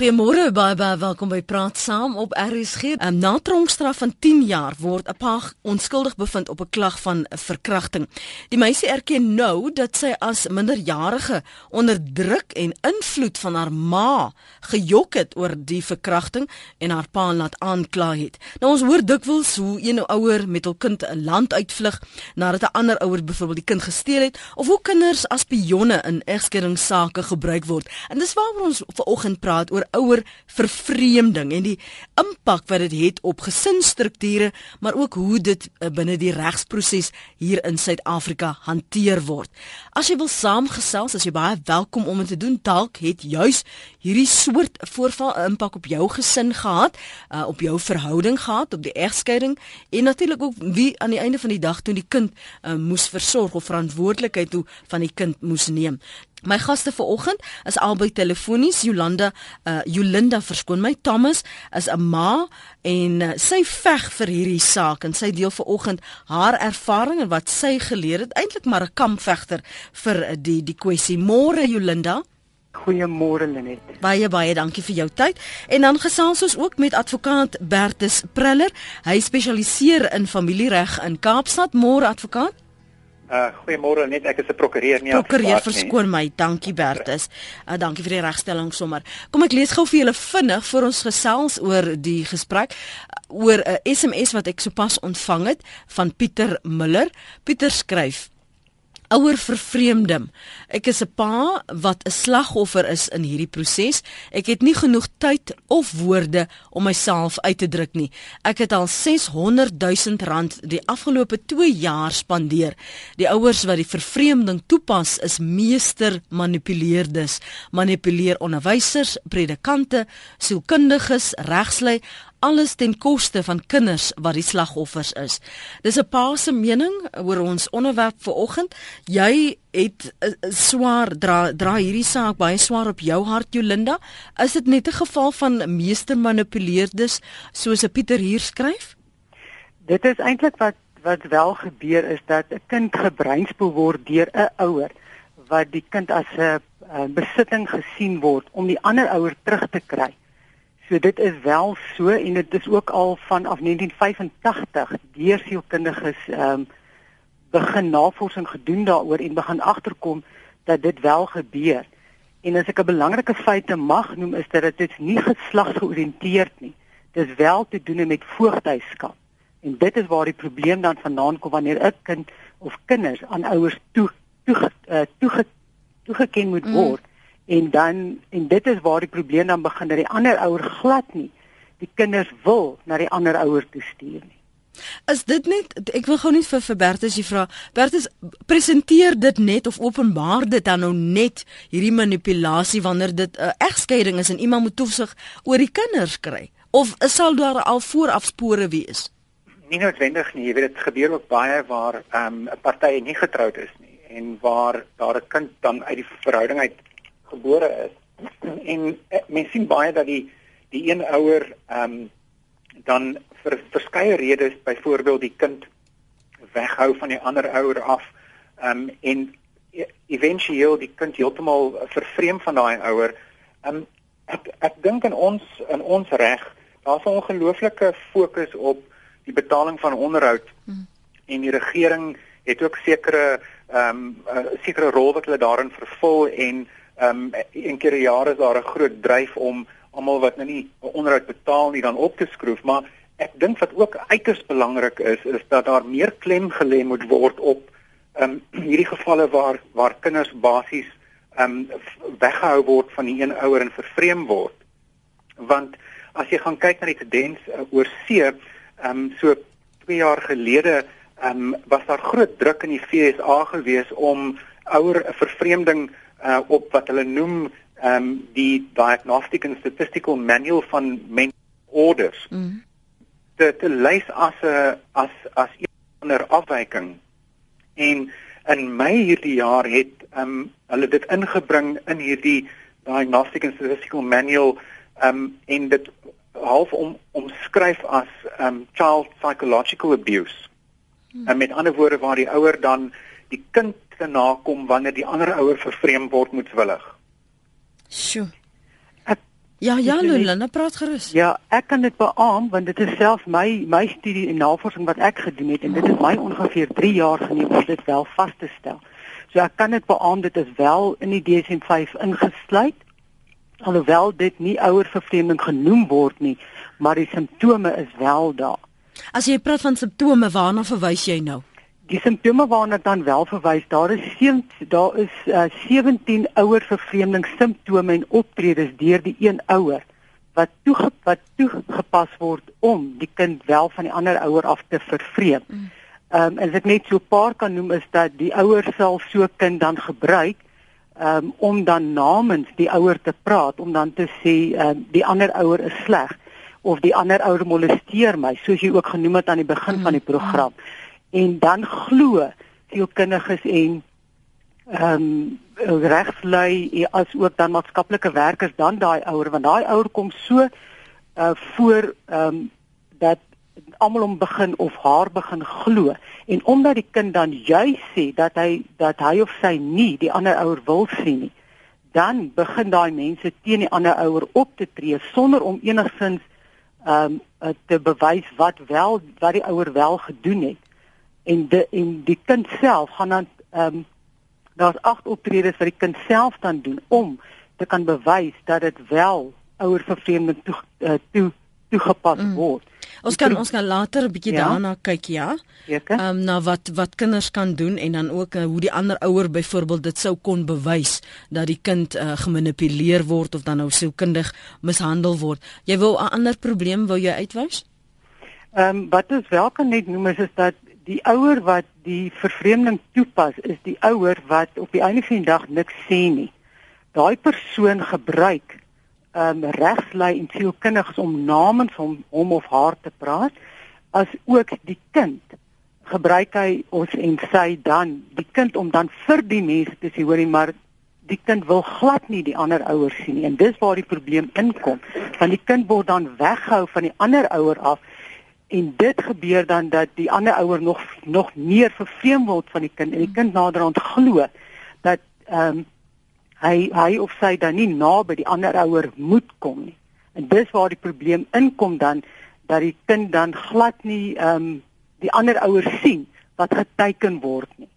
Goeiemôre baie baie welkom by Praat Saam op RSG. 'n Natronkstraf van 10 jaar word 'n pa onskuldig bevind op 'n klag van verkrachting. Die meisie erken nou dat sy as minderjarige onder druk en invloed van haar ma gejok het oor die verkrachting en haar pa laat aankla het. Nou ons hoor dikwels hoe een ouer met hul kind 'n land uitvlug nadat 'n ander ouer byvoorbeeld die kind gesteel het of hoe kinders as pionne in egskeidingssake gebruik word. En dis waaroor ons vanoggend praat oor ouer vervreemding en die impak wat dit het op gesinsstrukture, maar ook hoe dit uh, binne die regsproses hier in Suid-Afrika hanteer word. As jy wil saamgesels, as jy baie welkom om dit te doen. Dalk het juis hierdie soort voorval 'n impak op jou gesin gehad, uh, op jou verhouding gehad, op die egskeiding en natuurlik ook wie aan die einde van die dag toe die kind uh, moes versorg of verantwoordelikheid toe van die kind moes neem. My gaste vanoggend is albei telefonies Jolanda uh Jolinda verskoon my Thomas is 'n ma en uh, sy veg vir hierdie saak en sy deel vanoggend haar ervaring en wat sy geleer het eintlik maar 'n kampvegter vir uh, die die kwessie môre Jolinda Goeiemôre Lenet. Baie baie dankie vir jou tyd. En dan gesels ons ook met advokaat Bertus Preller. Hy spesialiseer in familiereg in Kaapstad. Môre advokaat. Uh goeiemôre net ek is 'n prokureur nie. Prokureur verskoon my. Dankie Bertus. Uh dankie vir die regstelling sommer. Kom ek lees gou vir julle vinnig vir ons gesels oor die gesprek oor 'n uh, SMS wat ek sopas ontvang het van Pieter Miller. Pieter skryf ouer vervreemding. Ek is 'n pa wat 'n slagoffer is in hierdie proses. Ek het nie genoeg tyd of woorde om myself uit te druk nie. Ek het al 600 000 rand die afgelope 2 jaar spandeer. Die ouers wat die vervreemding toepas is meester manipuleerdes. Manipuleer onderwysers, predikante, sielkundiges, regslei alles ten koste van kinders wat die slagoffers is. Dis 'n pa se mening oor ons onderwerp vir oggend. Jy het uh, swaar dra dra hierdie saak baie swaar op jou hart Jolinda. Is dit net 'n geval van meester manipuleerdes soos 'n Pieter hier skryf? Dit is eintlik wat wat wel gebeur is dat 'n kind gebreinspoel word deur 'n ouer wat die kind as 'n besitting gesien word om die ander ouer terug te kry. So dit is wel so en dit is ook al vanaf 1985 deur sielkundiges ehm um, begin navorsing gedoen daaroor en begin agterkom dat dit wel gebeur. En as ek 'n belangrike feite mag noem is dat dit nie geslagsgeoriënteerd nie. Dit is wel te doen met voogtyskap. En dit is waar die probleem dan vandaan kom wanneer 'n kind of kinders aan ouers toe toe uh, toe toegeken moet mm. word. Mm en dan en dit is waar die probleem dan begin dat die ander ouer glad nie die kinders wil na die ander ouer toe stuur nie. Is dit net ek wil gou net vir, vir Bertus jy vra Bertus presenteer dit net of openbaar dit dan nou net hierdie manipulasie wanneer dit 'n uh, egskeiding is en iemand moet toesig oor die kinders kry of sal daar al voorafspore wees? Nie noodwendig nie, jy weet dit gebeur ook baie waar ehm, 'n um, party nie getroud is nie en waar daar 'n kind dan uit die verhouding uit gebore is. En eh, mense sien baie dat die die een ouer ehm um, dan vir verskeie redes byvoorbeeld die kind weghou van die ander ouer af ehm um, en e, éventueel die kind heeltemal vervreem van daai ouer. Ehm um, ek ek dink in ons in ons reg daar's 'n ongelooflike fokus op die betaling van onderhoud hmm. en die regering het ook sekere ehm um, uh, sekere rol wat hulle daarin vervul en Ehm um, een keer 'n jaar is daar 'n groot dryf om almal wat nou nie onderhoud betaal nie dan op te skroef, maar ek dink wat ook uiters belangrik is is dat daar meer klem gelê moet word op ehm um, hierdie gevalle waar waar kinders basies ehm um, weggehou word van die een ouer en vervreem word. Want as jy gaan kyk na die tendens uh, oor see, ehm um, so 2 jaar gelede ehm um, was daar groot druk in die FSA gewees om ouer vervreemding uh, op wat hulle noem ehm um, die diagnostic and statistical manual van men orders. Mm. Dit te lys as 'n as as 'n ander afwyking. En in Mei hierdie jaar het ehm um, hulle dit ingebring in hierdie diagnostic and statistical manual ehm um, en dit half om omskryf as ehm um, child psychological abuse. Mm. En met ander woorde waar die ouer dan die kind te nakom wanneer die ander ouer vervreem word moetswillig. Sjoe. Ek Ja, ja, Lulana praat gerus. Ja, ek kan dit beamoen want dit is self my my studie en navorsing wat ek gedoen het en dit het my ongeveer 3 jaar geneem om dit wel vas te stel. So ek kan dit beamoen dit is wel in die DSM-5 ingesluit. Alhoewel dit nie ouer vervreemding genoem word nie, maar die simptome is wel daar. As jy praat van simptome, waarna verwys jy nou? Die simptome waarna dan wel verwys, daar is 7 daar is uh, 17 ouer vervreemding simptome en optredes deur die een ouer wat toege, wat toegepas word om die kind wel van die ander ouer af te vervreem. Mm. Ehm um, as ek net so 'n paar kan noem is dat die ouer sal so kind dan gebruik um, om dan namens die ouer te praat om dan te sê um, die ander ouer is sleg of die ander ouer molesteer my soos jy ook genoem het aan die begin mm, van die program mm. En dan glo sielkundiges en ehm um, regslui as ook dan maatskaplike werkers dan daai ouer want daai ouer kom so uh, voor ehm um, dat almal om begin of haar begin glo. En omdat die kind dan juis sê dat hy dat hy of sy nie die ander ouer wil sien nie dan begin daai mense teen die ander ouer op te tree sonder om enigsins ehm um, te bewys wat wel wat die ouer wel gedoen het en de, en die kind self gaan dan ehm um, daar's agt optredes wat die kind self dan doen om te kan bewys dat dit wel ouer vervreemding toe uh, toe toegepas mm. word. Ons kan ons gaan later 'n bietjie ja? daarna kyk, ja. Ehm um, na wat wat kinders kan doen en dan ook uh, hoe die ander ouer byvoorbeeld dit sou kon bewys dat die kind uh, gemanipuleer word of dan nou sielkundig mishandel word. Jy wil 'n ander probleem wou jy uitwys? Ehm um, wat ons wel kan net noem is, is dat die ouer wat die vervreemding toepas is die ouer wat op die einde van die dag niks sê nie. Daai persoon gebruik um, regslei en sielkundiges om namens hom hom of haar te praat as ook die kind gebruik hy ons en sy dan die kind om dan vir die mense te sê hoorie maar die kind wil glad nie die ander ouers sien nie en dis waar die probleem inkom want die kind word dan weghou van die ander ouer af en dit gebeur dan dat die ander ouer nog nog meer vervreem word van die kind en die kind naderhand glo dat ehm um, hy hy of sy dan nie naby die ander ouer moet kom nie. En dis waar die probleem inkom dan dat die kind dan glad nie ehm um, die ander ouer sien wat geteken word nie.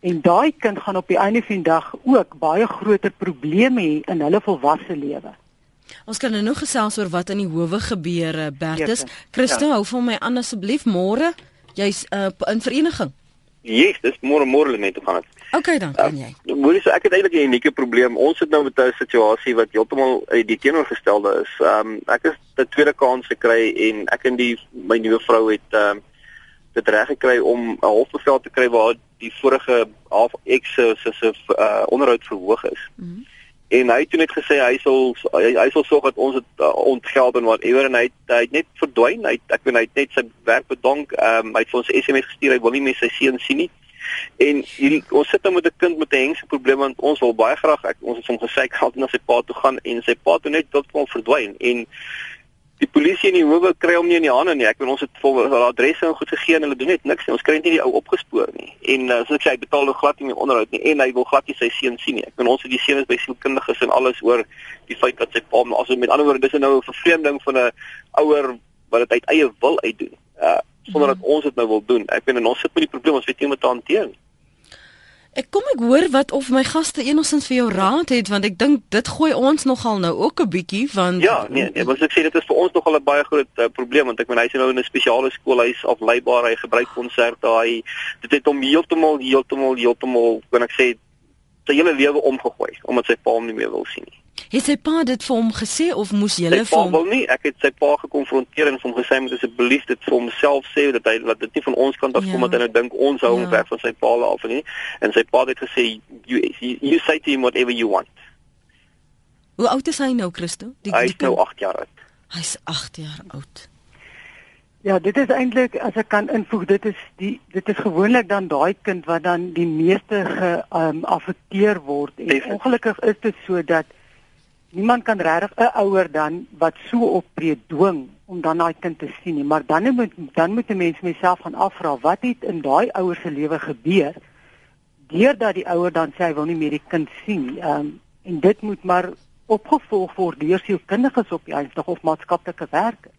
En daai kind gaan op die einde van die dag ook baie groter probleme hê in hulle volwasse lewe. Ons kan nou gesels oor wat in die howe gebeur, eh, Bertus. Christo, ja. hou vir my aan asseblief môre. Jy's uh, in vereniging. Yes, dis môre môre net gaan dit. OK dan kan jy. Uh, Moenie so ek het eintlik 'n unieke probleem. Ons sit nou met 'n situasie wat heeltemal uit die teenoorgestelde is. Ehm um, ek is 'n tweede kans gekry en ek en die my nuwe vrou het ehm um, dit reg gekry om 'n hofbevel te kry waar die vorige half ex se se uh, onderhoud verhoog is. Mm -hmm. En hy het toe net gesê hy sal hy, hy sal sorg dat ons dit uh, ontgeld en whatever en hy hy het net verdwyn. Hy ek weet hy het net sy werk bedank. Um, hy het vir ons SMS gestuur. Hy wil nie meer sy seun sien nie. En hierdie ons sit nou met 'n kind met 'n hengse probleem want ons wil baie graag ek ons het hom gesê ek gaan na sy pa toe gaan en sy pa toe net tot van verdwyn en die polisie en die howe kry hom nie in die hande nie. Ek weet ons het vol adresse en goed gegee en hulle doen net niks nie. Ons kry net nie die ou opgespoor nie. En uh, soos ek sê, hy betaal nog glad nie onderhoud nie en hy wil glad nie sy seun sien nie. Ek weet ons het die seun is by sielkundiges en alles oor die feit dat sy pa also met ander woorde dis nou 'n vervreemding van 'n ouer wat dit uit eie wil uitdoen. Uh sonder dat ons dit nou wil doen. Ek weet en ons sit met die probleem, ons weet nie hoe om dit te hanteer nie. Ek kom ek hoor wat of my gaste enigstens vir jou raad het want ek dink dit gooi ons nogal nou ook 'n bietjie van Ja, nee, nee, wat ek sê dit is vir ons nogal 'n baie groot uh, probleem want ek meen hy's nou in 'n spesiale skoolhuis afleibaar, hy gebruik konserte, hy dit het hom heeltemal heeltemal heeltemal kan ek sê sy hele lewe omgegooi omdat sy pa hom nie meer wil sien nie. Het sy pa dit vir hom gesê of moes jy hulle vir hom? Wel nie, ek het sy pa gekonfronteer en hom gesê moet asseblief dit vir homself sê dat hy dat dit nie van ons kant af kom ja. dat hy nou dink ons hou hom ja. weg van sy pa af nie. En sy pa het gesê you, you, you say to him whatever you want. Hoe oud is hy nou, Christo? Die, hy is nou 8 jaar oud. Hy's 8 jaar oud. Ja, dit is eintlik as ek kan invoeg, dit is die dit is gewoonlik dan daai kind wat dan die meeste geaffekteer um, word. En ongelukkig is dit so dat niemand kan regtig 'n ouer dan wat so optree dwing om dan daai kind te sien nie, maar dan moet dan moet 'n mens myself gaan afvra wat het in daai ouer se lewe gebeur deurdat die ouer dan sê hy wil nie meer die kind sien nie. Ehm um, en dit moet maar opgevolg word deur sielkundiges op die eindig of maatskaplike werkers.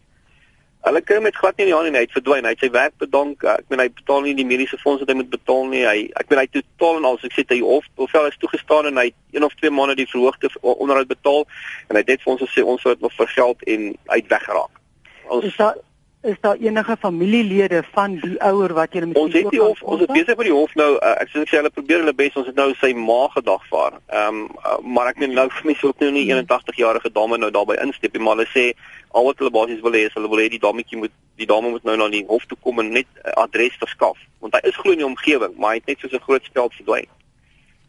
Hulle kry met glad nie in die hand en hy het verdwyn. Hy het sy werk bedank. Ek meen hy betaal nie die mediese fonds wat hy moet betaal nie. Hy ek meen hy totaal en al sê hy hof hoeveel is toegestaan en hy een of twee maande die verhoogde onderhoud betaal en hy het net vir ons gesê ons sou dit nog vergeld en hy het weggeraak. Ons is daar is daar enige familielede van die ouer wat jy moet Ons het die hof, ons is besig met die hof nou. Uh, ek sê ek sê hulle probeer hulle bes. Ons het nou sy ma gedagvaar. Ehm um, uh, maar ek meen nou vir my sou ook nou nie 81 jarige dame nou daarbey instep nie, maar hulle sê al wat hulle basies wil hê is hulle wil hê die dametjie moet die dame moet nou na die hof toe kom en net 'n uh, adres verskaf, want hy is glo in die omgewing, maar hy het net soos 'n groot speld verdwyn.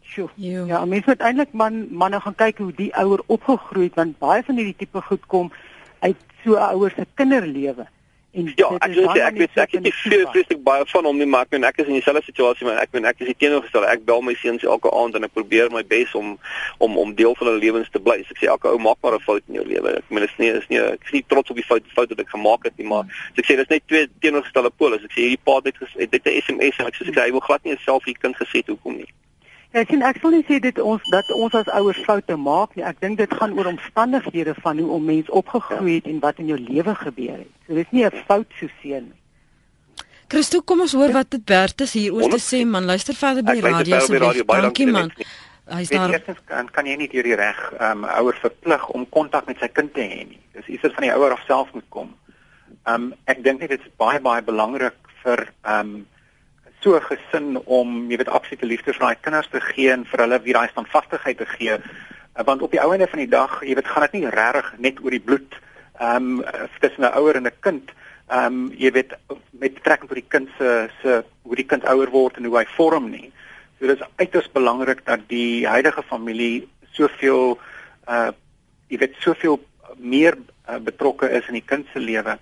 Sjoe. Ja, mense moet eintlik man manne gaan kyk hoe die ouer opgegroei het want baie van hierdie tipe goed kom uit so 'n ouer se kinderlewe. En ja, ek sê ek weet ek het nie veel vreeslik baie van hom nie, maar ek, ek is in dieselfde situasie maar ek ben ek is die teenoorgestel. Ek bel my seuns elke aand en ek probeer my bes om om om deel van hulle lewens te bly. So ek sê elke ou maak maar 'n fout in jou lewe. Ek meen dit is nie is nie ek is nie trots op die fout fout wat ek gemaak het nie, maar so ek sê dis net twee teenoorgestelde pole. So ek sê hierdie pa het net dit 'n SMS en ek sê hy wil glad nie 'n selfie kind gesê hoekom nie. Ja, ek sien ek wil nie sê dit ons dat ons as ouers foute maak nie. Ek dink dit gaan oor omstandighede van hoe om mens opgegroei het en wat in jou lewe gebeur het. So dit is nie 'n fout so seën nie. Christo, kom ons hoor wat dit werd is hier oor te sê man. Luister verder by die radio se. Dankie man. Hy sê eerstens kan kan jy nie deur die reg um ouer verplig om kontak met sy kind te hê nie. Dis iets wat van die ouer af self moet kom. Um ek dink net dit is baie baie belangrik vir um so gesin om jy weet absolute liefde vir daai kinders te gee en vir hulle weer daai standvastigheid te gee. Uh, want op die ou ende van die dag jy weet gaan dit nie regtig net oor die bloed ehm um, tussen 'n ouer en 'n kind ehm um, jy weet met betrekking tot die kind se se hoe die kind ouer word en hoe hy vorm nie. So dit is uiters belangrik dat die huidige familie soveel uh jy weet soveel meer uh, betrokke is in die kind se lewe.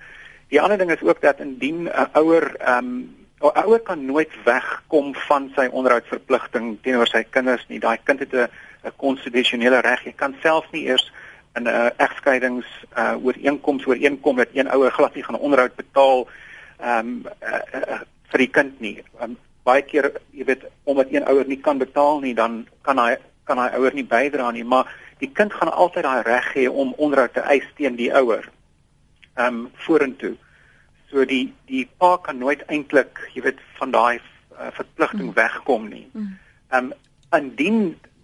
Die ander ding is ook dat indien 'n uh, ouer ehm um, 'n ouer kan nooit wegkom van sy onderhoudsverpligting teenoor sy kinders nie. Daai kind het 'n 'n konstitusionele reg. Jy kan self nie eers in 'n egskeidings uh ooreenkoms ooreenkom dat een ouer glad nie gaan onderhoud betaal ehm um, uh, uh, vir die kind nie. Um, baie keer, jy weet, omdat een ouer nie kan betaal nie, dan kan hy kan hy ouer nie bydra nie, maar die kind gaan altyd daai reg hê om onderhoud te eis teen die ouer. Ehm um, vorentoe. So die die pa kan nooit eintlik, jy weet, van daai uh, verpligting mm. wegkom nie. Mm. Ehm um, indien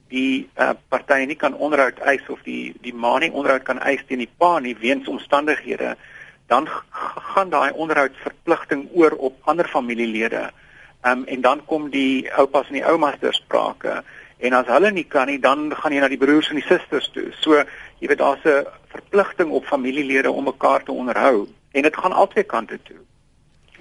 die uh, party nie kan onderhoud eis of die die ma nie onderhoud kan eis teen die pa nie weens omstandighede, dan gaan daai onderhoudsverpligting oor op ander familielede. Ehm um, en dan kom die oupas en die oumas ter sprake. En as hulle nie kan nie, dan gaan jy na die broers en die susters toe. So, jy weet daar's 'n verpligting op familielede om mekaar te onderhou en dit gaan albei kante toe.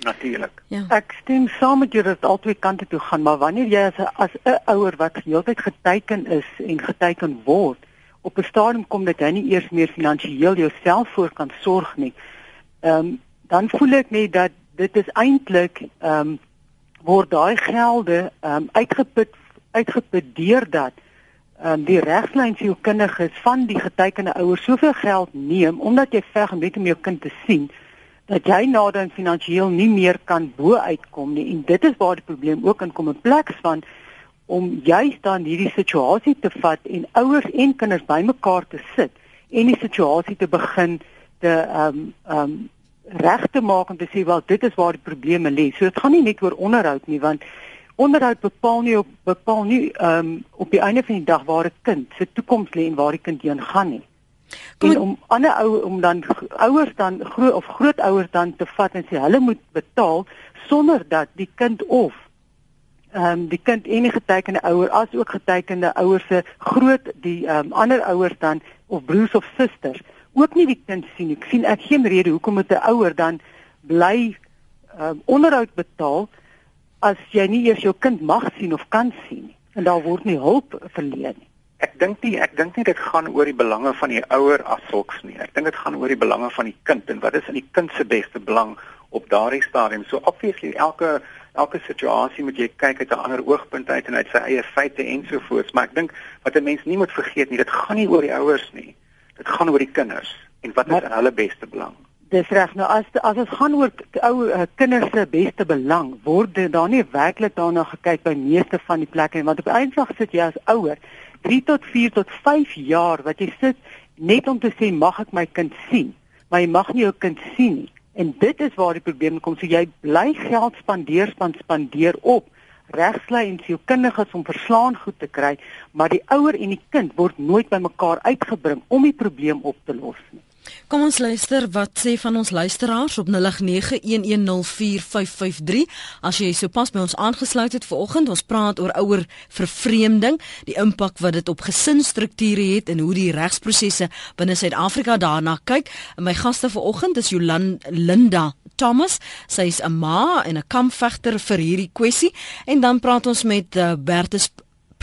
Natuurlik. Ja. Ek stem saam met jou dat dit albei kante toe gaan, maar wanneer jy as 'n as 'n ouer wat heeltyd geteken is en geteken word, op 'n stadium kom dat jy nie eers meer finansiëel jouself voor kan sorg nie. Ehm um, dan voel ek net dat dit is eintlik ehm um, word daai gelde ehm um, uitgeput uitgeput deur dat um, die regslyn vir jou kinderges van die getekende ouers soveel geld neem omdat jy veg om net om jou kind te sien dat jy nader finansiëel nie meer kan bo uitkom nie en dit is waar die probleem ook in kom in plek van om juist dan hierdie situasie te vat en ouers en kinders bymekaar te sit en die situasie te begin te ehm um, ehm um, reg te maak en te sê wel dit is waar die probleme lê. So dit gaan nie net oor onderhoud nie want onderhoud bepaal nie op bepaal nie ehm um, op die einde van die dag waar 'n kind se toekoms lê en waar die kind heen gaan nie. Kom en om ander ou om dan ouers dan groot of grootouers dan te vat en sê hulle moet betaal sonder dat die kind of ehm um, die kind enige getekende ouer as ook getekende ouers se groot die ehm um, ander ouers dan of broers of susters ook nie die kind sien nie. Ek sien ek geen rede hoekom moet 'n ouer dan bly ehm um, onderhoud betaal as jy nie eers jou kind mag sien of kan sien nie en daar word nie hulp verleen nie. Ek dink nie ek dink nie dit gaan oor die belange van die ouer as sulks nie. Ek dink dit gaan oor die belange van die kind en wat is in die kind se beste belang op daardie stadium. So obviously elke elke situasie moet jy kyk uit 'n ander oogpunt uit en uit sy eie feite ensovoorts, maar ek dink wat 'n mens nie moet vergeet nie, dit gaan nie oor die ouers nie. Dit gaan oor die kinders en wat is in hulle beste belang. Dis reg. Nou as as dit gaan oor ou uh, kinders se beste belang, word daar nie werklik daarna gekyk by meeste van die plekke nie, want op eendag sit jy as ouer 3 tot 4 tot 5 jaar wat jy sit net om te sê mag ek my kind sien, maar jy mag nie jou kind sien nie. En dit is waar die probleem kom. So jy bly geld spandeer, spandeer op regslei en sielkundiges om verslaan goed te kry, maar die ouer en die kind word nooit bymekaar uitgebring om die probleem op te los nie. Kom ons luister wat sê van ons luisteraars op 0891104553. As jy sopas by ons aangesluit het vanoggend, ons praat oor ouer vervreemding, die impak wat dit op gesinsstrukture het en hoe die regsprosesse binne Suid-Afrika daarna kyk. En my gaste vanoggend is Jolanda Thomas, sy is 'n ma en 'n kampvegter vir hierdie kwessie en dan praat ons met uh, Bertus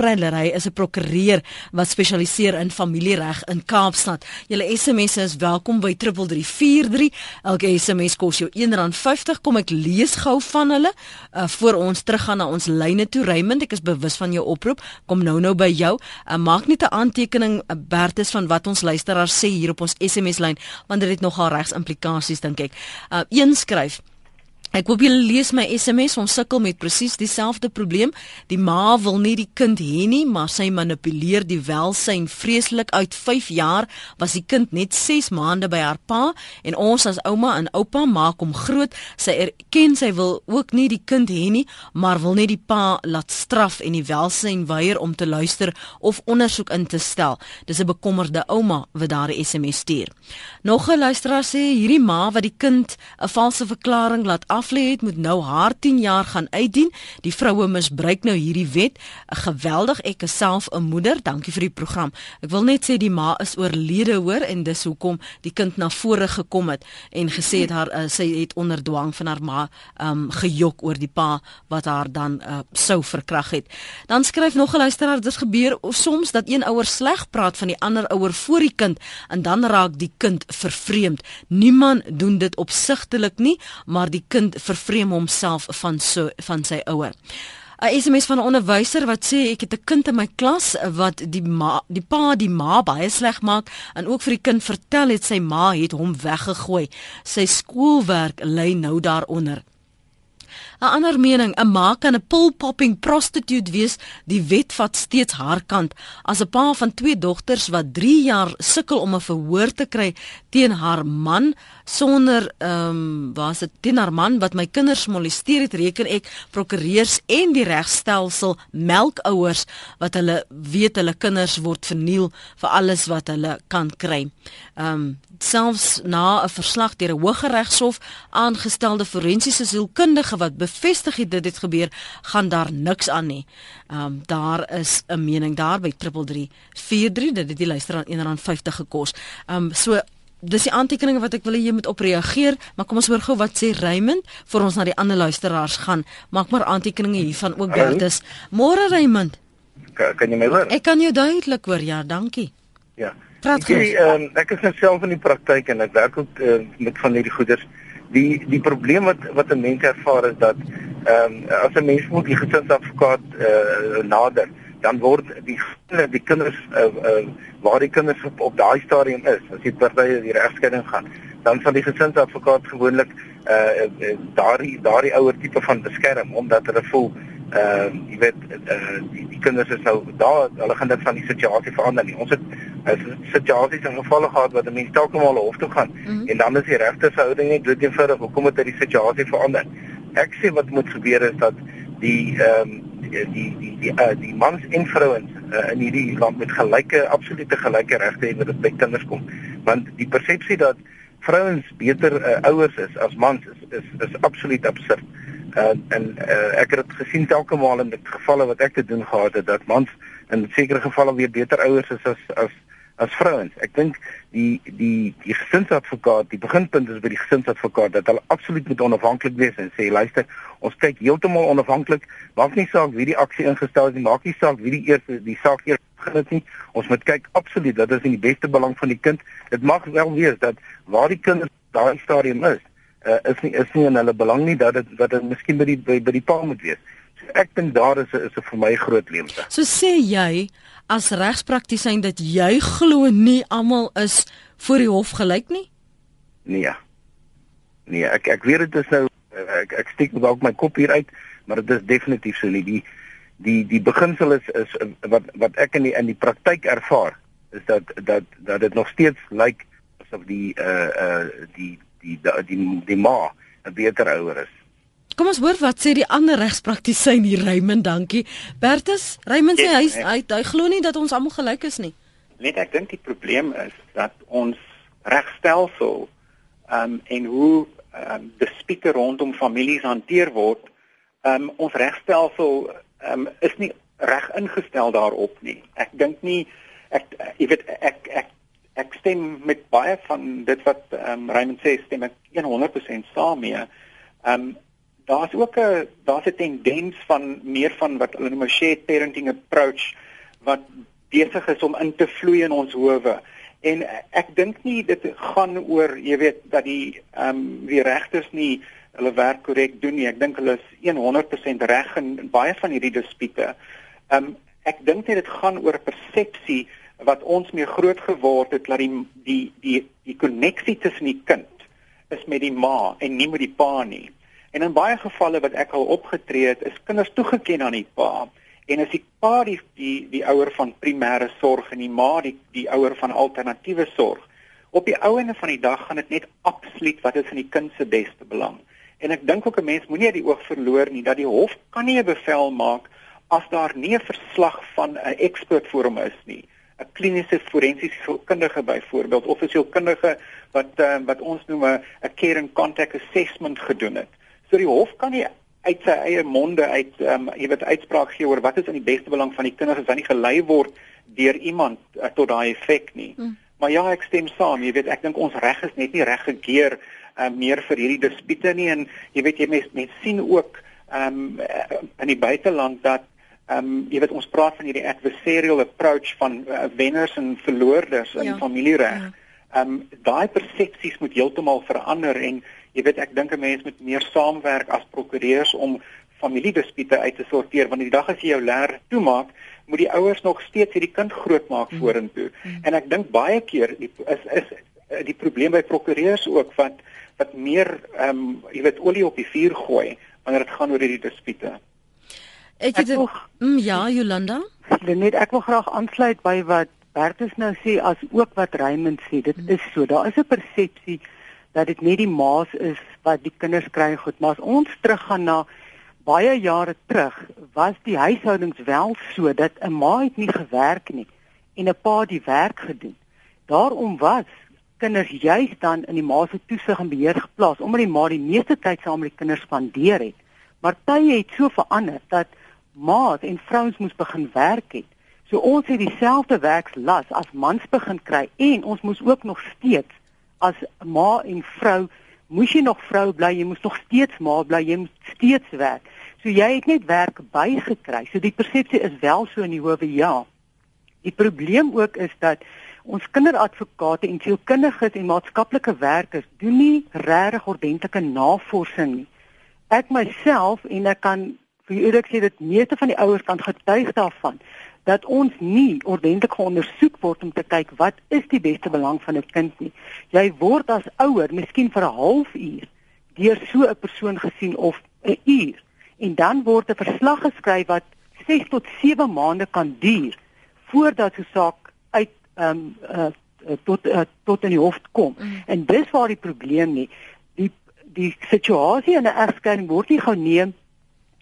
Preller, hy is 'n prokureur wat spesialiseer in familiereg in Kaapstad. Julle SMS'e is welkom by 3343. Elke SMS kos jou R1.50. Kom ek lees gou van hulle uh, voor ons teruggaan na ons lyne toe. Raymond, ek is bewus van jou oproep. Kom nou nou by jou. Uh, maak net 'n aantekening uh, Bertus van wat ons luisteraars sê hier op ons SMS lyn want dit het nogal regs implikasies dink ek. Uh, een skryf Ek hoop julle lees my SMS ons sukkel met presies dieselfde probleem. Die ma wil nie die kind hê nie, maar sy manipuleer die welsyn vreeslik uit 5 jaar was die kind net 6 maande by haar pa en ons as ouma en oupa maak hom groot. Sy erken sy wil ook nie die kind hê nie, maar wil net die pa laat straf en die welsyn weier om te luister of ondersoek in te stel. Dis 'n bekommerde ouma wat daar 'n SMS stuur. Nog 'n luisteraar sê hierdie ma wat die kind 'n valse verklaring laat aflê het moet nou haar 10 jaar gaan uitdien. Die vroue misbruik nou hierdie wet. Geweldig, ek is self 'n moeder. Dankie vir die program. Ek wil net sê die ma is oorlede hoor en dis hoekom die kind na vore gekom het en gesê het haar uh, sy het onder dwang van haar ma um gejok oor die pa wat haar dan uh, sou verkrag het. Dan skryf nog 'n luisteraar dit gebeur soms dat een ouer sleg praat van die ander ouer voor die kind en dan raak die kind vervreemd. Niemand doen dit opsigtelik nie, maar die kind vervreem homself van so van sy ouer. 'n SMS van 'n onderwyser wat sê ek het 'n kind in my klas wat die ma, die pa die ma baie sleg maak en ook vir die kind vertel het sy ma het hom weggegooi. Sy skoolwerk lê nou daaronder. 'n ander mening, 'n ma kan 'n pill-popping prostitute wees. Die wet vat steeds haar kant. As 'n pa van twee dogters wat 3 jaar sukkel om 'n verhoor te kry teen haar man sonder ehm um, was dit teen haar man wat my kinders molesteer het, reken ek prokureurs en die regstelsel melkouers wat hulle weet hulle kinders word verniel vir alles wat hulle kan kry. Ehm um, selfs na 'n verslag deur 'n hooggeregshof aangestelde forensiese sielkundige wat bevestig het dit het gebeur, gaan daar niks aan nie. Ehm um, daar is 'n mening daar by 3343 dat dit die luister aan R1.50 gekos. Ehm um, so dis die aantekeninge wat ek wil hê jy moet opreageer, maar kom ons hoor gou wat sê Raymond vir ons na die ander luisteraars gaan. Maak maar aantekeninge hiervan ook Bertus. Môre Raymond. Kan, kan jy my hoor? Ek kan jou duidelik hoor. Ja, dankie. Ja. Praat gou. Ek, um, ek is net self in die praktyk en ek werk ook uh, met van hierdie goeders die die probleem wat wat 'n mens ervaar is dat ehm um, as 'n mens moet die gesinsadvokaat eh uh, nader dan word die die kinders uh, uh, waar die kinders op, op daai stadium is as die partye die regskeiding gaan dan sal die gesinsadvokaat gewoonlik eh uh, daardie daardie ouer tipe van beskerm omdat hulle voel uh, jy weet uh, die, die kinders is nou daar hulle gaan dit van die situasie verander nie. Ons het uh, situasies en gevalle gehad wat 'n mens telke mal hof toe gaan mm -hmm. en dan is die regte verhouding net dood eenvoudig hoekom het hy die situasie verander? Ek sê wat moet gebeur is dat die ehm um, die die die die, uh, die mans en vrouens uh, in hierdie land met gelyke absolute gelyke regte het wat by kinders kom. Want die persepsie dat vrouens beter uh, ouers is as mans is is, is absoluut absurd. Uh, en uh, ek het dit gesien telke maal in die gevalle wat ek te doen gehad het dat mans in sekere gevalle weer beter ouers is as as as vrouens. Ek dink die die die gesinsadvokaat, die beginpunt is by die gesinsadvokaat dat hulle absoluut moet onafhanklik wees en sê luister, ons kyk heeltemal onafhanklik, maak nie saak wie die aksie ingestel het nie, maak nie saak wie die eerste die saak eers begin het nie. Ons moet kyk absoluut dat dit in die beste belang van die kind. Dit mag wel wees dat waar die kind daai stadium is, uh, is nie is nie in hulle belang nie dat dit wat dit miskien by die by, by die pa moet wees. So ek dink daar is 'n is 'n vir my groot leemte. So sê jy as regspraktisyn dat jy glo nie almal is voor die hof gelyk nie? Nee. Nee, ek ek weet dit is nou ek ek steek dalk my kop hier uit, maar dit is definitief so nie die die die beginsel is is wat wat ek in die in die praktyk ervaar is dat dat dat dit nog steeds lyk asof die uh uh die die die die, die ma 'n beter ouer is. Kom ons hoor wat sê die ander regspraktisyn hier Raymond, dankie. Bertus, Raymond sê hy hy, hy glo nie dat ons almal gelyk is nie. Net ek dink die probleem is dat ons regstelsel ehm um, en hoe um, dispute rondom families hanteer word, um, ons regstelsel um, is nie reg ingestel daarop nie. Ek dink nie ek jy weet ek ek ek stem met baie van dit wat um, Raymond sê stem ek 100% saam mee. Ehm um, daar's ook 'n daar's 'n tendens van meer van wat hulle noem 'n shared parenting approach wat besig is om in te vloei in ons howe. En ek dink nie dit gaan oor, jy weet, dat die ehm um, die regters nie hulle werk korrek doen nie. Ek dink hulle is 100% reg in baie van hierdie dispute. Ehm um, ek dink net dit gaan oor persepsie wat ons mee groot geword het dat die die die die koneksie tussen die kind is met die ma en nie met die pa nie. En in baie gevalle wat ek al opgetree het, is kinders toegeken aan die pa. En as die pa die die, die ouer van primêre sorg en die ma die die ouer van alternatiewe sorg, op die ou ende van die dag gaan dit net absoluut wat is in die kind se beste belang. En ek dink ook 'n mens moenie die oog verloor nie dat die hof kan nie 'n bevel maak as daar nie 'n verslag van 'n ekspert voor hom is nie. 'n kliniese forensiese sielkundige byvoorbeeld of 'n sielkundige wat uh, wat ons noem 'n care and contact assessment gedoen het. So die hof kan nie uit sy eie monde uit ehm um, jy weet uitspraak gee oor wat is in die beste belang van die kinders as hulle nie gelei word deur iemand uh, tot daai effek nie. Mm. Maar ja, ek stem saam. Jy weet, ek dink ons reg is net nie reg gekeer uh, meer vir hierdie dispute nie en jy weet jy mens mens sien ook ehm um, in die buiteland dat ehm um, jy weet ons praat van hierdie adversarial approach van uh, wenners en verloorders in ja. familiereg. Ja. Ehm um, daai persepsies moet heeltemal verander en jy weet ek dink 'n mens moet meer saamwerk as prokureurs om familiedispute uit te sorteer want die dag as jy jou leer toemaak moet die ouers nog steeds hierdie kind grootmaak mm. vorentoe mm. en ek dink baie keer die, is is eh, die probleem by prokureurs ook wat wat meer ehm um, jy weet olie op die vuur gooi wanneer dit gaan oor hierdie dispute ek het nog mm, ja Jolanda net ek wil graag aansluit by wat Bertus nou sê as ook wat Raymond sê dit is so daar is 'n persepsie dat dit nie die maas is wat die kinders kry goed, maar as ons teruggaan na baie jare terug, was die huishoudings wel so dat 'n ma het nie gewerk nie en 'n pa die werk gedoen. Daarom was kinders juis dan in die ma se toesig en beheer geplaas omdat die ma die meeste tyd saam met die kinders spandeer het. Maar tye het so verander dat ma's en vrouens moes begin werk het. So ons het dieselfde werkslas as mans begin kry en ons moes ook nog steeds as ma en vrou moes jy nog vrou bly, jy moes nog steeds ma bly, jy moet steeds werk. So jy het net werk bygekry. So die persepsie is wel so in die howe ja. Die probleem ook is dat ons kinderadvokate en sielkundiges en maatskaplike werkers doen nie regtig ordentlike navorsing nie. Ek myself en ek kan vir eerlik sê dat meeste van die ouers kan getuig daarvan dat ons nie ordentlik geondersoek word om te kyk wat is die beste belang van 'n kind nie. Jy word as ouer miskien vir 'n halfuur deur so 'n persoon gesien of 'n uur en dan word 'n verslag geskryf wat 6 tot 7 maande kan duur voordat so 'n saak uit ehm um, uh, tot uh, tot in die hof kom. Mm. En dis waar die probleem nie. Die die situasie in 'n egskeiding word nie geneem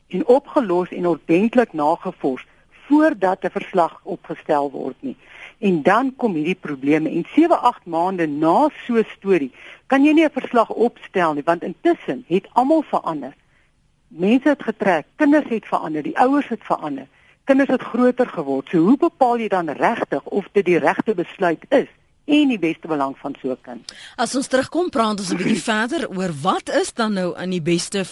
en opgelos en ordentlik nagevors voordat 'n verslag opgestel word nie. En dan kom hierdie probleme en 7-8 maande na so 'n storie kan jy nie 'n verslag opstel nie want intussen het almal verander. Mense het getrek, kinders het verander, die ouers het verander. Kinders het groter geword. So hoe bepaal jy dan regtig of dit die regte besluit is? En die beste belang van so 'n kind. As ons terugkom praat ons 'n bietjie verder oor wat is dan nou in die beste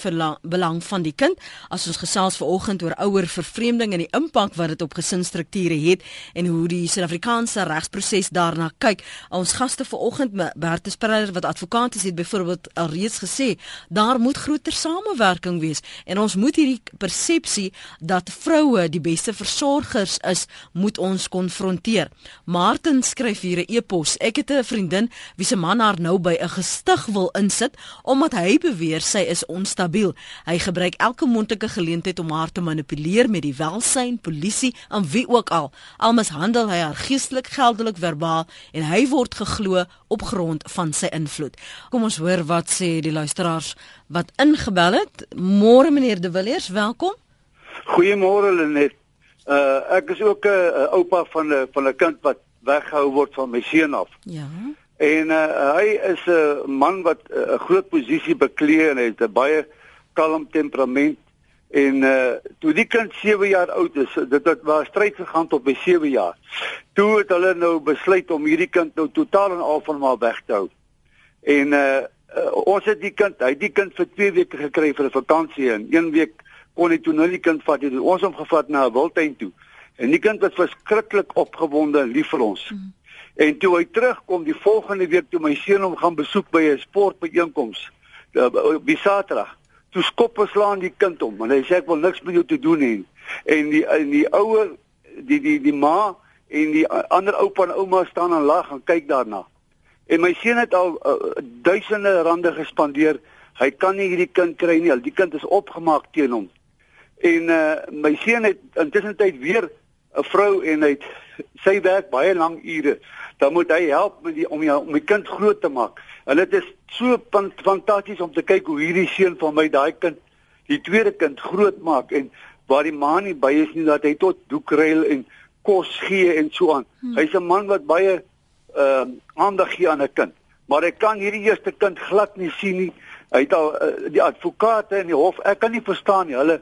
belang van die kind? As ons gesels vanoggend oor ouer vervreemding en die impak wat dit op gesinsstrukture het en hoe die Suid-Afrikaanse regsproses daarna kyk. Ons gaste vanoggend Bertus Spreyer wat advokaat is het byvoorbeeld alreeds gesê daar moet groter samewerking wees en ons moet hierdie persepsie dat vroue die beste versorgers is, moet ons konfronteer. Martin skryf hier 'n e-pos Stellenbosch. Ek het 'n vriendin wie se man haar nou by 'n gestig wil insit omdat hy beweer sy is onstabiel. Hy gebruik elke moontlike geleentheid om haar te manipuleer met die welsyn, polisie en wie ook al. Al mishandel hy haar geestelik, geldelik, verbaal en hy word geglo op grond van sy invloed. Kom ons hoor wat sê die luisteraars wat ingebel het. Môre meneer De Villiers, welkom. Goeiemôre Lenet. Uh ek is ook 'n uh, oupa van 'n van 'n kind wat weggehou word van my seun af. Ja. En uh, hy is 'n uh, man wat 'n uh, groot posisie beklee en hy het 'n baie kalm temperament en uh toe die kind 7 jaar oud is, dit het was stryd gegaan tot by 7 jaar. Toe het hulle nou besluit om hierdie kind nou totaal en al van maar weg te hou. En uh, uh ons het die kind, hy het die kind vir 2 weke gekry vir 'n vakansie en 1 week kon hy toe nou die kind vat. Het ons hom gevat na 'n wildtuin toe. En die kind was verskriklik opgewonde en lief vir ons. Mm. En toe hy terugkom die volgende week toe my seun hom gaan besoek by 'n sportbyeenkoms op die Saterdag. Toe skop ons slaan die kind om en hy sê ek wil niks met jou te doen hê. En die en die ouer die die die ma en die ander oupa en ouma staan en lag en kyk daarna. En my seun het al uh, duisende rande gespandeer. Hy kan nie hierdie kind kry nie. Die kind is opgemaak teen hom. En uh my seun het intussen tyd weer 'n vrou en hy sy werk baie lang ure. Dan moet hy help met die om die, om die kind groot te maak. En dit is so fantasties om te kyk hoe hierdie seun van my daai kind die tweede kind groot maak en waar die ma nie by is nie dat hy tot doekruil en kos gee en so aan. Hmm. Hy's 'n man wat baie ehm uh, aandag gee aan 'n kind. Maar hy kan hierdie eerste kind glad nie sien nie. Hy het al uh, die advokate in die hof, ek kan nie verstaan nie. Hulle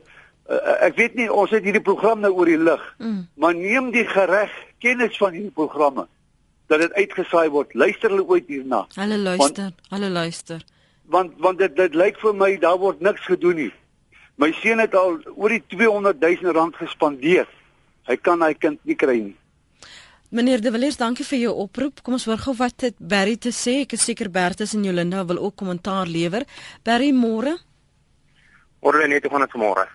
uh, ek weet nie ons het hierdie program nou oor die lig. Mm. Maar neem die gereg kennis van hierdie programme dat dit uitgesaai word. Luister hulle ooit hierna? Hulle luister, want, hulle luister. Want want dit dit lyk vir my daar word niks gedoen nie. My seun het al oor die 200 000 rand gespandeer. Hy kan hy kind nie kry nie. Meneer De Villiers, dankie vir jou oproep. Kom ons hoor gou wat dit Barry te sê. Ek is seker Bertus en Jolinda wil ook kommentaar lewer. Barry, môre? Môre net, hoe gaan dit môre?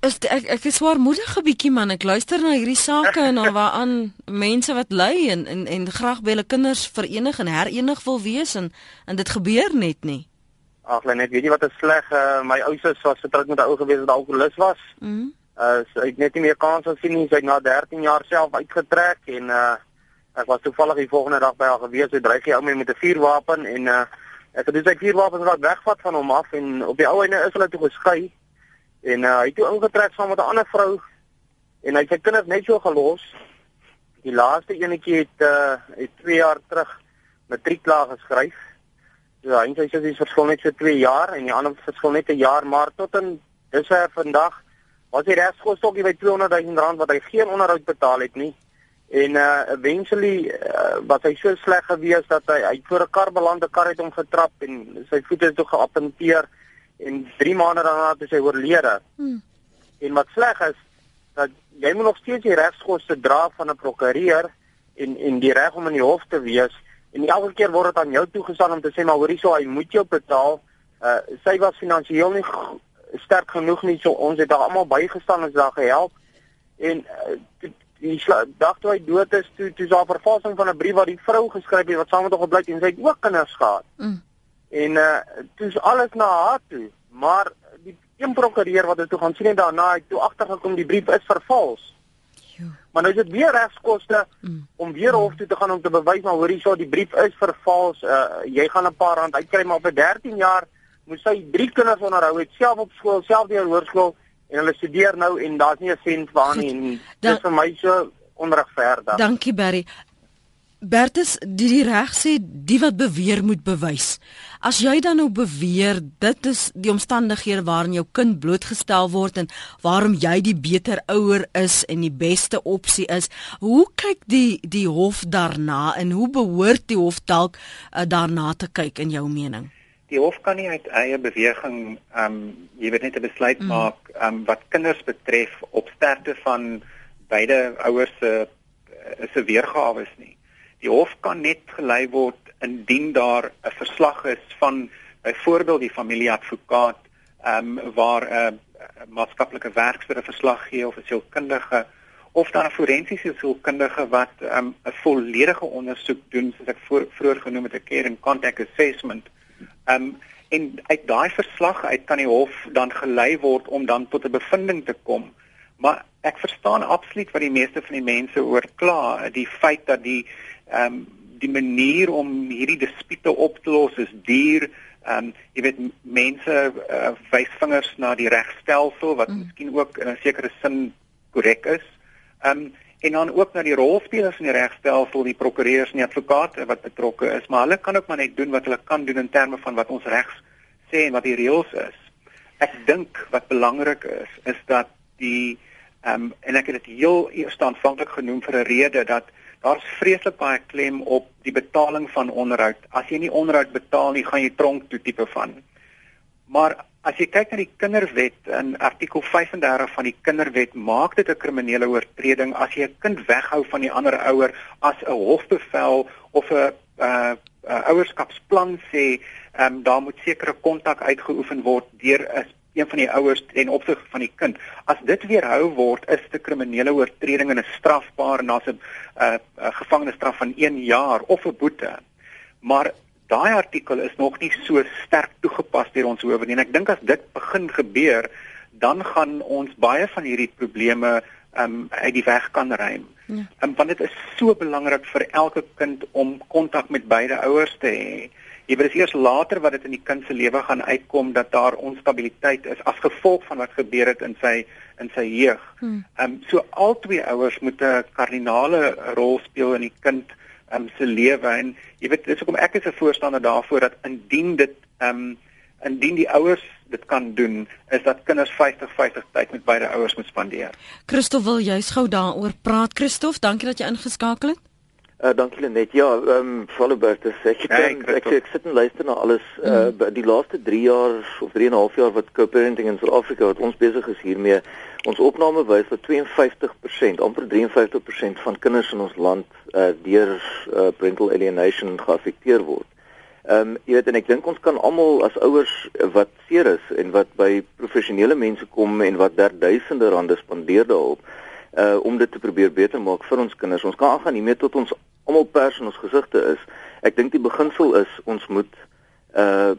Is ek ek is swaarmoedig 'n bietjie man. Ek luister na hierdie sake en na waaraan mense wat ly en en en graag by hulle kinders verenig en herenig wil wees en en dit gebeur net nie. Ag, net weet jy wat is sleg? Uh, my ouers was getroud met 'n ou gewees wat alkoholist was. Mhm. Mm uh sy het net nie meer kans as sien nie. Sy het na 13 jaar self uitgetrek en uh ek was toevallig die volgende dag by haar gewees. Sy dreig hy ou met 'n vuurwapen en uh ek het dus sy vuurwapen wat wegvat van hom af en op die ou einde is hulle toe geskei. En uh, hy het toe ingetrek saam met 'n ander vrou en hy het sy kinders net so gelos. Die laaste enetjie het uh het 2 jaar terug matriekklaar geskryf. So hy sê sy is verskil net so 2 jaar en die ander verskil net 'n jaar, maar tot dis hy vandag was hy regskostokkie by 200 000 rand wat hy geen onderhoud betaal het nie. En uh eventually uh, was hy so sleg gewees dat hy hy voor 'n kar beland, 'n kar het hom getrap en sy voete het toe geappenteer en 3 maande daarna het hy oorlede. Hmm. En wat sleg is dat jy moet nog steeds die regskoste dra van 'n prokureur en en die reg om in die hof te wees en elke keer word dit aan jou toegestaan om te sê maar hoorie so hy moet jou betaal. Uh sy was finansiëel nie sterk genoeg nie so ons het daar almal bygestaan en daar gehelp en uh, die dag toe hy dood is toe toe daar vervalsing van 'n brief wat die vrou geskryf het wat saam met hom gebly het en sy het ook kinders gehad. Mm. En uh dis alles na haar toe, maar die een prokureur wat dit toe gaan sien en daarna het toe agtergekom die brief is vervals. Maar nou is dit weer regskoste mm. om weer hof toe te gaan om te bewys maar hoorie so die brief is vervals. Uh jy gaan 'n paar rand uitkry maar op 13 jaar moes sy drie kinders onderhou het self op skool, self deur hoërskool en hulle studeer nou en daar's nie 'n sent vir haar nie en dis vir my so onregverdig. Dankie Barry. Bertus, die, die reg sê die wat beweer moet bewys. As jy dan nou beweer dit is die omstandighede waarin jou kind blootgestel word en waarom jy die beter ouer is en die beste opsie is, hoe kyk die die hof daarna en hoe behoort die hof dalk uh, daarna te kyk in jou mening? Die hof kan nie uit eie beweging ehm um, jy weet net 'n besluit mm. maak ehm um, wat kinders betref op sterkte van beide ouers se se weergawe is nie. Die hof kan net gelei word indien daar 'n verslag is van byvoorbeeld die familieadvokaat ehm um, waar 'n uh, maatskaplike werkster 'n verslag gee of 'n sielkundige of dan 'n forensiese sielkundige wat ehm, 'n um, volledige ondersoek doen soos ek voor, vroeër genoem het 'n care and contact assessment. Ehm um, en uit daai verslag uit kan die hof dan gelei word om dan tot 'n bevinding te kom. Maar ek verstaan absoluut wat die meeste van die mense oor kla, die feit dat die ehm um, die manier om hierdie dispute op te los is duur. Ehm um, jy weet mense uh, wys vingers na die regstelsel wat mm. miskien ook in 'n sekere sin korrek is. Ehm um, en dan ook na die rolspelers in die regstelsel, die prokureurs en die advokate wat betrokke is, maar hulle kan ook maar net doen wat hulle kan doen in terme van wat ons regs sê en wat die reëls is. Ek dink wat belangrik is is dat die ehm um, en ek het dit heel eers aanvanklik genoem vir 'n rede dat daar's vreeslik baie klem op die betaling van onderhoud. As jy nie onderhoud betaal nie, gaan jy tronk toe tipe van. Maar as jy kyk na die kinderwet in artikel 35 van die kinderwet, maak dit 'n kriminele oortreding as jy 'n kind weghou van die ander ouer as 'n hofbevel of 'n uh, uh, ouerskapsplan sê, ehm um, daar moet sekere kontak uitgeoefen word deur 'n een van die ouers ten opsigte van die kind. As dit weerhou word, is dit 'n kriminele oortreding en 'n strafbaar en daar's 'n uh, gevangenisstraf van 1 jaar of 'n boete. Maar daai artikel is nog nie so sterk toegepas deur ons howe nie. En ek dink as dit begin gebeur, dan gaan ons baie van hierdie probleme um uit die weg kan ruim. Ja. Um, want dit is so belangrik vir elke kind om kontak met beide ouers te hê. Jy weet eers later wat dit in die kind se lewe gaan uitkom dat daar onstabiliteit is as gevolg van wat gebeur het in sy in sy jeug. Hmm. Ehm um, so al twee ouers moet 'n kardinale rol speel in die kind ehm um, se lewe en jy weet dis hoekom ek is 'n voorstander daarvoor dat indien dit ehm um, indien die ouers dit kan doen is dat kinders 50-50 tyd met beide ouers moet spandeer. Christof wil jy's gou daaroor praat Christof, dankie dat jy ingeskakel het. Uh, dankie Lenet. Ja, ehm um, Followbert het sê ek, hey, ek, ek ek sit en luister na alles uh mm. die laaste 3 jaar of 3 en 'n half jaar wat co-parenting in Suid-Afrika wat ons besig is hiermee. Ons opname wys dat 52%, amper 53% van kinders in ons land uh deur uh, parental alienation geaffekteer word. Ehm um, jy weet en ek dink ons kan almal as ouers wat seer is en wat by professionele mense kom en wat derduisende rande spandeer daarop uh om dit te probeer beter maak vir ons kinders. Ons kan aangaan hiermee tot ons almal pers in ons gesigte is. Ek dink die beginsel is ons moet uh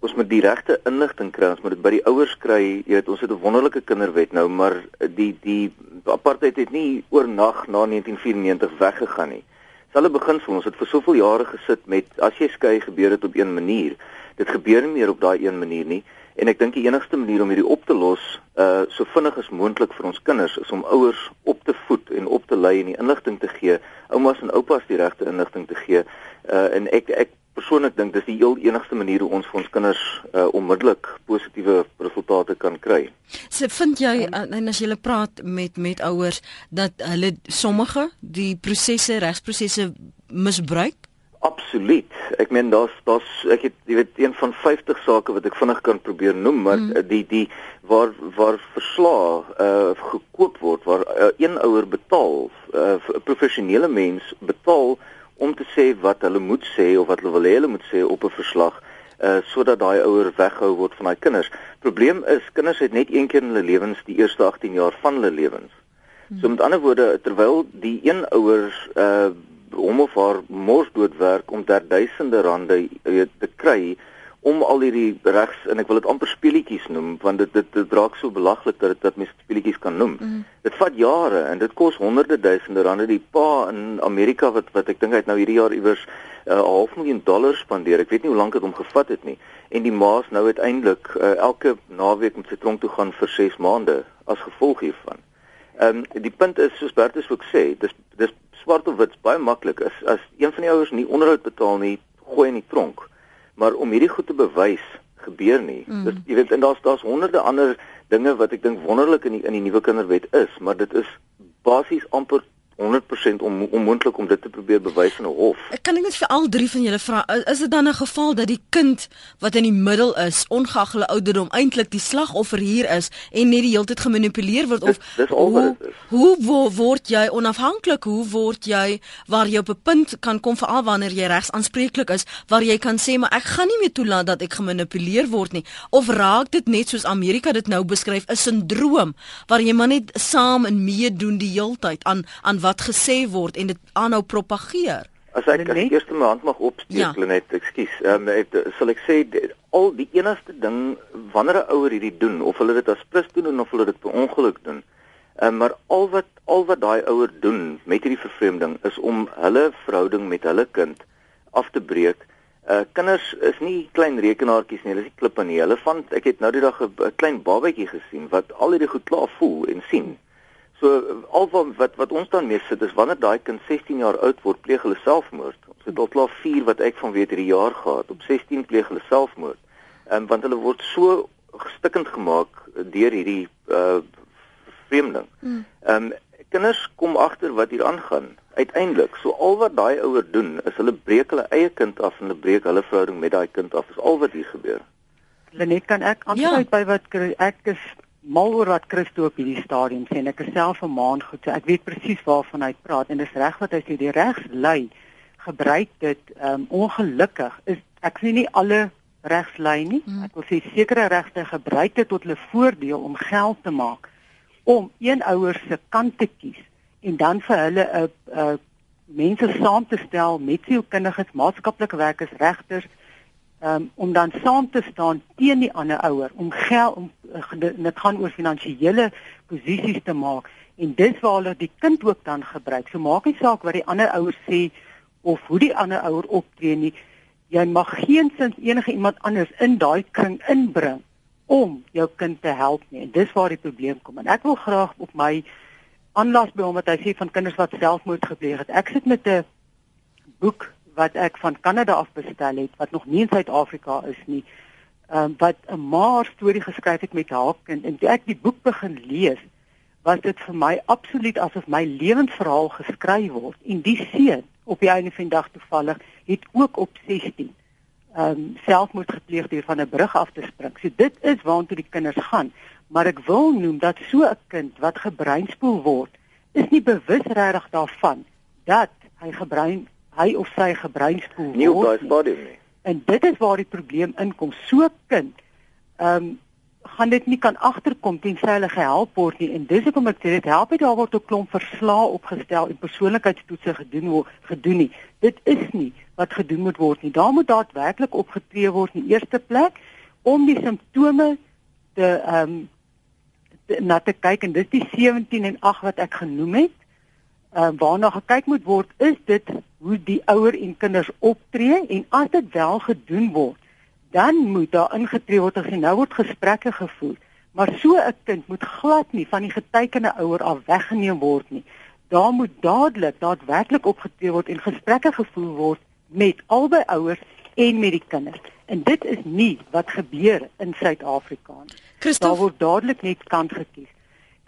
ons moet die regte inligting kry. Ons moet dit by die ouers kry. Jy weet, ons het 'n wonderlike kinderwet nou, maar die die apartheid het nie oornag na 1994 weggegaan nie. Selfe beginsel, ons het vir soveel jare gesit met as jy skei gebeur dit op een manier. Dit gebeur nie meer op daai een manier nie. En ek dink die enigste manier om hierdie op te los, uh so vinnig as moontlik vir ons kinders is om ouers op te voed en op te lei en die inligting te gee, oumas en oupas die regte inligting te gee. Uh en ek ek persoonlik dink dis die heel enigste manier hoe ons vir ons kinders uh onmiddellik positiewe resultate kan kry. So vind jy uh, en as jy praat met met ouers dat hulle sommige die prosesse, regsprosesse misbruik? Absoluut. Ek meen daar's daar's ek het jy weet een van 50 sake wat ek vinnig kan probeer noem, maar mm. die die waar waar verslae uh gekoop word waar uh, een ouer betaal, 'n uh, professionele mens betaal om te sê wat hulle moet sê of wat hulle wil hê hulle moet sê op 'n verslag uh sodat daai ouer weghou word van daai kinders. Probleem is kinders het net een keer in hulle lewens die eerste 18 jaar van hulle lewens. So met ander woorde terwyl die een ouer uh hom of haar morsdood werk om ter duisende rande weet te kry om al hierdie regs en ek wil dit amper speletjies noem want dit dit, dit raak so belaglik dat dit dat mens speletjies kan noem. Mm. Dit vat jare en dit kos honderde duisende rande die pa in Amerika wat wat ek dink hy het nou hierdie jaar iewers uh, 'n uh, half miljoen dollar spandeer. Ek weet nie hoe lank dit hom gevat het nie. En die ma's nou uiteindelik uh, elke naweek moet sy tronk toe gaan vir 6 maande as gevolg hiervan. Ehm um, die punt is soos Bertus ook sê, dis dis swart of wit baie maklik is as een van die ouers nie onderhoud betaal nie, gooi in die tronk. Maar om hierdie goed te bewys gebeur nie. Mm. Dis jy weet en daar's daar's honderde ander dinge wat ek dink wonderlik in die in die nuwe kinderwet is, maar dit is basies amper 100% on, onmoontlik om dit te probeer bewys in 'n hof. Ek kan net vir al drie van julle vra, is dit dan 'n geval dat die kind wat in die middel is, ongeag hulle ouderdom, eintlik die slagoffer hier is en net die hele tyd gemanipuleer word of dis, dis hoe, hoe wo, word jy onafhanklik? Hoe word jy waar jy op 'n punt kan kom veral wanneer jy regs aanspreeklik is, waar jy kan sê maar ek gaan nie meer toelaat dat ek gemanipuleer word nie of raak dit net soos Amerika dit nou beskryf 'n sindroom waar jy maar net saam en meedoen die heeltyd aan aan wat gesê word en dit aanhou propageer. As ek as eerste my hand mag opsteek, ja. net, ekskuus. Ehm um, sal ek sê al die enigste ding wanneer 'n ouer hierdie doen of hulle dit as plus doen of hulle dit per ongeluk doen. Ehm um, maar al wat al wat daai ouer doen met hierdie vervreemding is om hulle verhouding met hulle kind af te breek Uh kinders is nie klein rekenaartjies nie, hulle is nie klippe nie. Hulle van ek het nou die dag 'n klein babatjie gesien wat al hierdie goed klaar voel en sien. So al wat wat, wat ons dan mee sit is wanneer daai kind 16 jaar oud word, pleeg hulle selfmoord. Ons het al klaar 4 wat ek van weet hierdie jaar gehad. Op 16 pleeg hulle selfmoord. Ehm um, want hulle word so gestikkend gemaak deur hierdie uh vreemdeling. Hmm. Ehm um, kinders kom agter wat hier aangaan uiteindelik so al wat daai ouer doen is hulle breek hulle eie kind af en hulle breek hulle verhouding met daai kind af is al wat hier gebeur. Lenet kan ek aansluit ja. by wat ek is mal oor wat Christo op hierdie stadium sê en ek is self 'n maand goed so ek weet presies waarvan hy praat en dis reg wat hy sê die regslei gebruik dit um, ongelukkig is ek sê nie alle regslei nie hmm. ek wil sê sekere regte gebruik dit tot hulle voordeel om geld te maak om een ouer se kant te kies en dan vir hulle 'n uh, uh, mense saam te stel met sielkundiges, maatskaplike werkers, regters um, om dan saam te staan teen die ander ouer om geld om uh, dit gaan oor finansiële posisies te maak en dis waar hulle die kind ook dan gebruik. So maak nie saak wat die ander ouer sê of hoe die ander ouer optree nie. Jy mag geensins enige iemand anders in daai kring inbring om jou kind te help nie. En dis waar die probleem kom. En ek wil graag op my aanlas by hom wat hy sê van kinders wat selfmoord gepleeg het. Ek sit met 'n boek wat ek van Kanada af bestel het wat nog nie in Suid-Afrika is nie. Ehm um, wat 'n maar storie geskryf het met haar kind en toe ek die boek begin lees, was dit vir my absoluut asof my lewensverhaal geskryf word. En die seun op die einde van die dag toevallig het ook op 16 ehm um, selfmoord gepleeg deur van 'n brug af te spring. So dit is waartoe die kinders gaan maar ek wil noem dat so 'n kind wat gebreinspoel word, is nie bewus regtig daarvan dat hy gebrein hy of sy gebreinspoel word. Nie op daai stadium nie. En dit is waar die probleem inkom. So kind ehm um, gaan dit nie kan agterkom tensy hulle gehelp word nie en dis hoekom ek sê dit help nie daar word 'n klomp verslae opgestel en persoonlikheidstoetse gedoen word gedoen nie. Dit is nie wat gedoen moet word nie. Daar moet daadwerklik opgetree word in die eerste plek om die simptome te ehm um, na te kyk en dis die 17 en 8 wat ek genoem het. Uh, waarna gekyk moet word is dit hoe die ouer en kinders optree en as dit wel gedoen word, dan moet daar ingetree word en nou word gesprekke gevoer. Maar so 'n kind moet glad nie van die getekende ouer af weggeneem word nie. Daar moet dadelik daadwerklik opgetree word en gesprekke gevoer word met albei ouers en met die kinders. En dit is nie wat gebeur in Suid-Afrika nie. Daar word dadelik net kant gekies.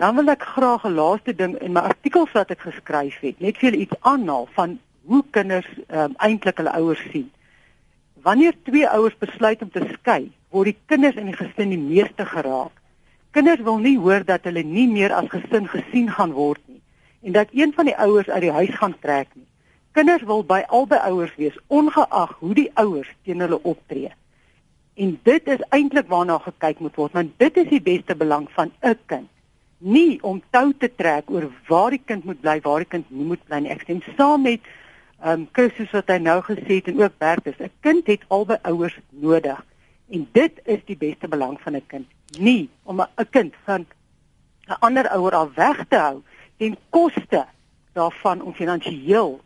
Dan wil ek graag 'n laaste ding in my artikels wat ek geskryf het, net vir iets aanhaal van hoe kinders um, eintlik hulle ouers sien. Wanneer twee ouers besluit om te skei, word die kinders in die gesin die meeste geraak. Kinders wil nie hoor dat hulle nie meer as gesin gesien gaan word nie en dat een van die ouers uit die huis gaan trek nie. Kinders wil by albei ouers wees, ongeag hoe die ouers teen hulle optree. En dit is eintlik waarna gekyk moet word, want dit is die beste belang van 'n kind. Nie om tou te trek oor waar die kind moet bly, waar die kind nie moet bly nie. Ek stem saam met ehm um, Christus wat hy nou gesê het en ook Bertus. 'n Kind het albei ouers nodig. En dit is die beste belang van 'n kind. Nie om 'n kind van 'n ander ouer af weg te hou ten koste daarvan om finansiëel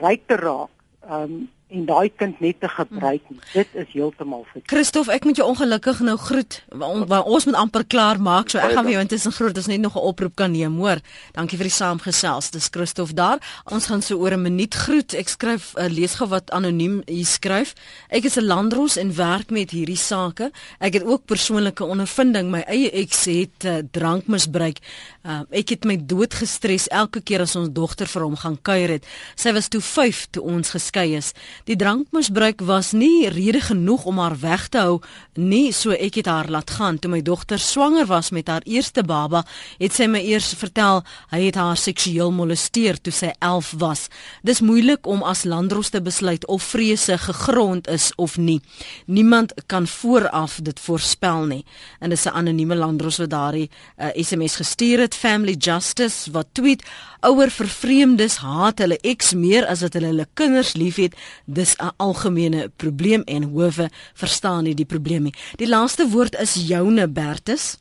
ryk te raak. Ehm um, en daai kind net te gebruik nie. Dit is heeltemal verkeerd. Christof, ek moet jou ongelukkig nou groet. On, ons moet amper klaar maak, so ek gaan vir jou intussen groet. Dis net nog 'n oproep kan neem, hoor. Dankie vir die saamgesels. Dis Christof daar. Ons gaan so oor 'n minuut groet. Ek skryf 'n uh, leesgou wat anoniem hier skryf. Ek is 'n landros en werk met hierdie sake. Ek het ook persoonlike ondervinding. My eie eks het uh, drankmisbruik. Uh, ek het my dood gestres elke keer as ons dogter vir hom gaan kuier het. Sy was toe 5 toe ons geskei is. Die drankmisbruik was nie rede genoeg om haar weg te hou nie, so ek het haar laat gaan. Toe my dogter swanger was met haar eerste baba, het sy my eers vertel hy het haar seksueel molesteer toe sy 11 was. Dis moeilik om as landros te besluit of vrese gegrond is of nie. Niemand kan vooraf dit voorspel nie. En dis 'n anonieme landros wat daardie uh, eh, SMS gestuur het Family Justice wat tweet ouer vervreemdes haat hulle eks meer as wat hulle hulle kinders liefhet dis 'n algemene probleem en howe verstaan nie die probleem nie. Die laaste woord is joune Bertus.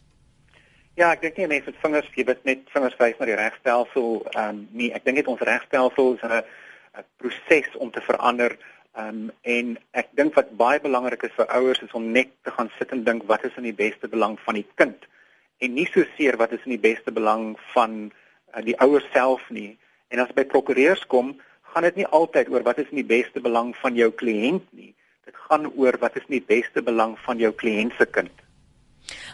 Ja, ek dink nie mense met vingers gee dit net vingers wys na die regstelsel. Ehm um, nee, ek dink dit ons regstelsel is 'n 'n proses om te verander. Ehm um, en ek dink wat baie belangrik is vir ouers is om net te gaan sit en dink wat is in die beste belang van die kind en nie so seer wat is in die beste belang van die ouers self nie. En as by prokureurs kom, gaan dit nie altyd oor wat is in die beste belang van jou kliënt nie. Dit gaan oor wat is in die beste belang van jou kliënt se kind.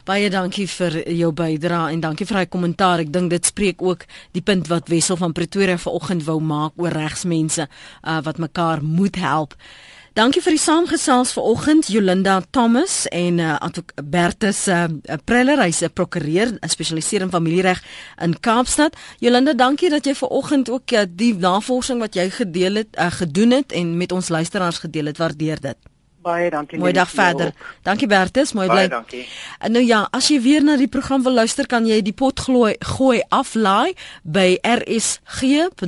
Baie dankie vir jou bydrae en dankie vir daai kommentaar. Ek dink dit spreek ook die punt wat Wessel van Pretoria vanoggend wou maak oor regsmense uh, wat mekaar moet help. Dankie vir die saamgesels vanoggend Jolinda Thomas en uh, Bertus uh, Preller, hy's 'n prokureur, 'n spesialiseer in familiereg in Kaapstad. Jolinda, dankie dat jy vanoggend ook uh, die navorsing wat jy gedeel het, uh, gedoen het en met ons luisteraars gedeel het. Waardeer dit. Baie dankie. Mooi dag verder. Dankie Bertus, mooi bly. Baie dankie. Nou ja, as jy weer na die program wil luister, kan jy die pot glooi gooi aflaai by rsg.co.za.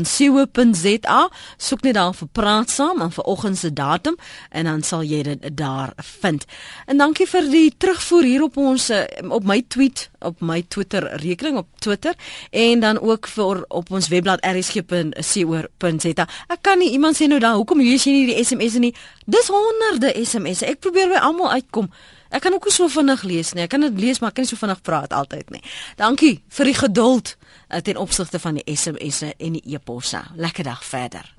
Soek net daar vir praat saam en vir oggend se datum en dan sal jy dit daar vind. En dankie vir die terugvoer hier op ons eh, op my tweet op my Twitter rekening op Twitter en dan ook vir op ons webblad rsg.co.za. Ek kan nie iemand sê nou dan hoekom lees jy nie die SMS'e nie? Dis honderde SMS'e. Ek probeer by almal uitkom. Ek kan ook nie so vinnig lees nie. Ek kan dit lees, maar ek kan nie so vinnig praat altyd nie. Dankie vir die geduld uh, ten opsigte van die SMS'e en die e-posse. Lekker dag verder.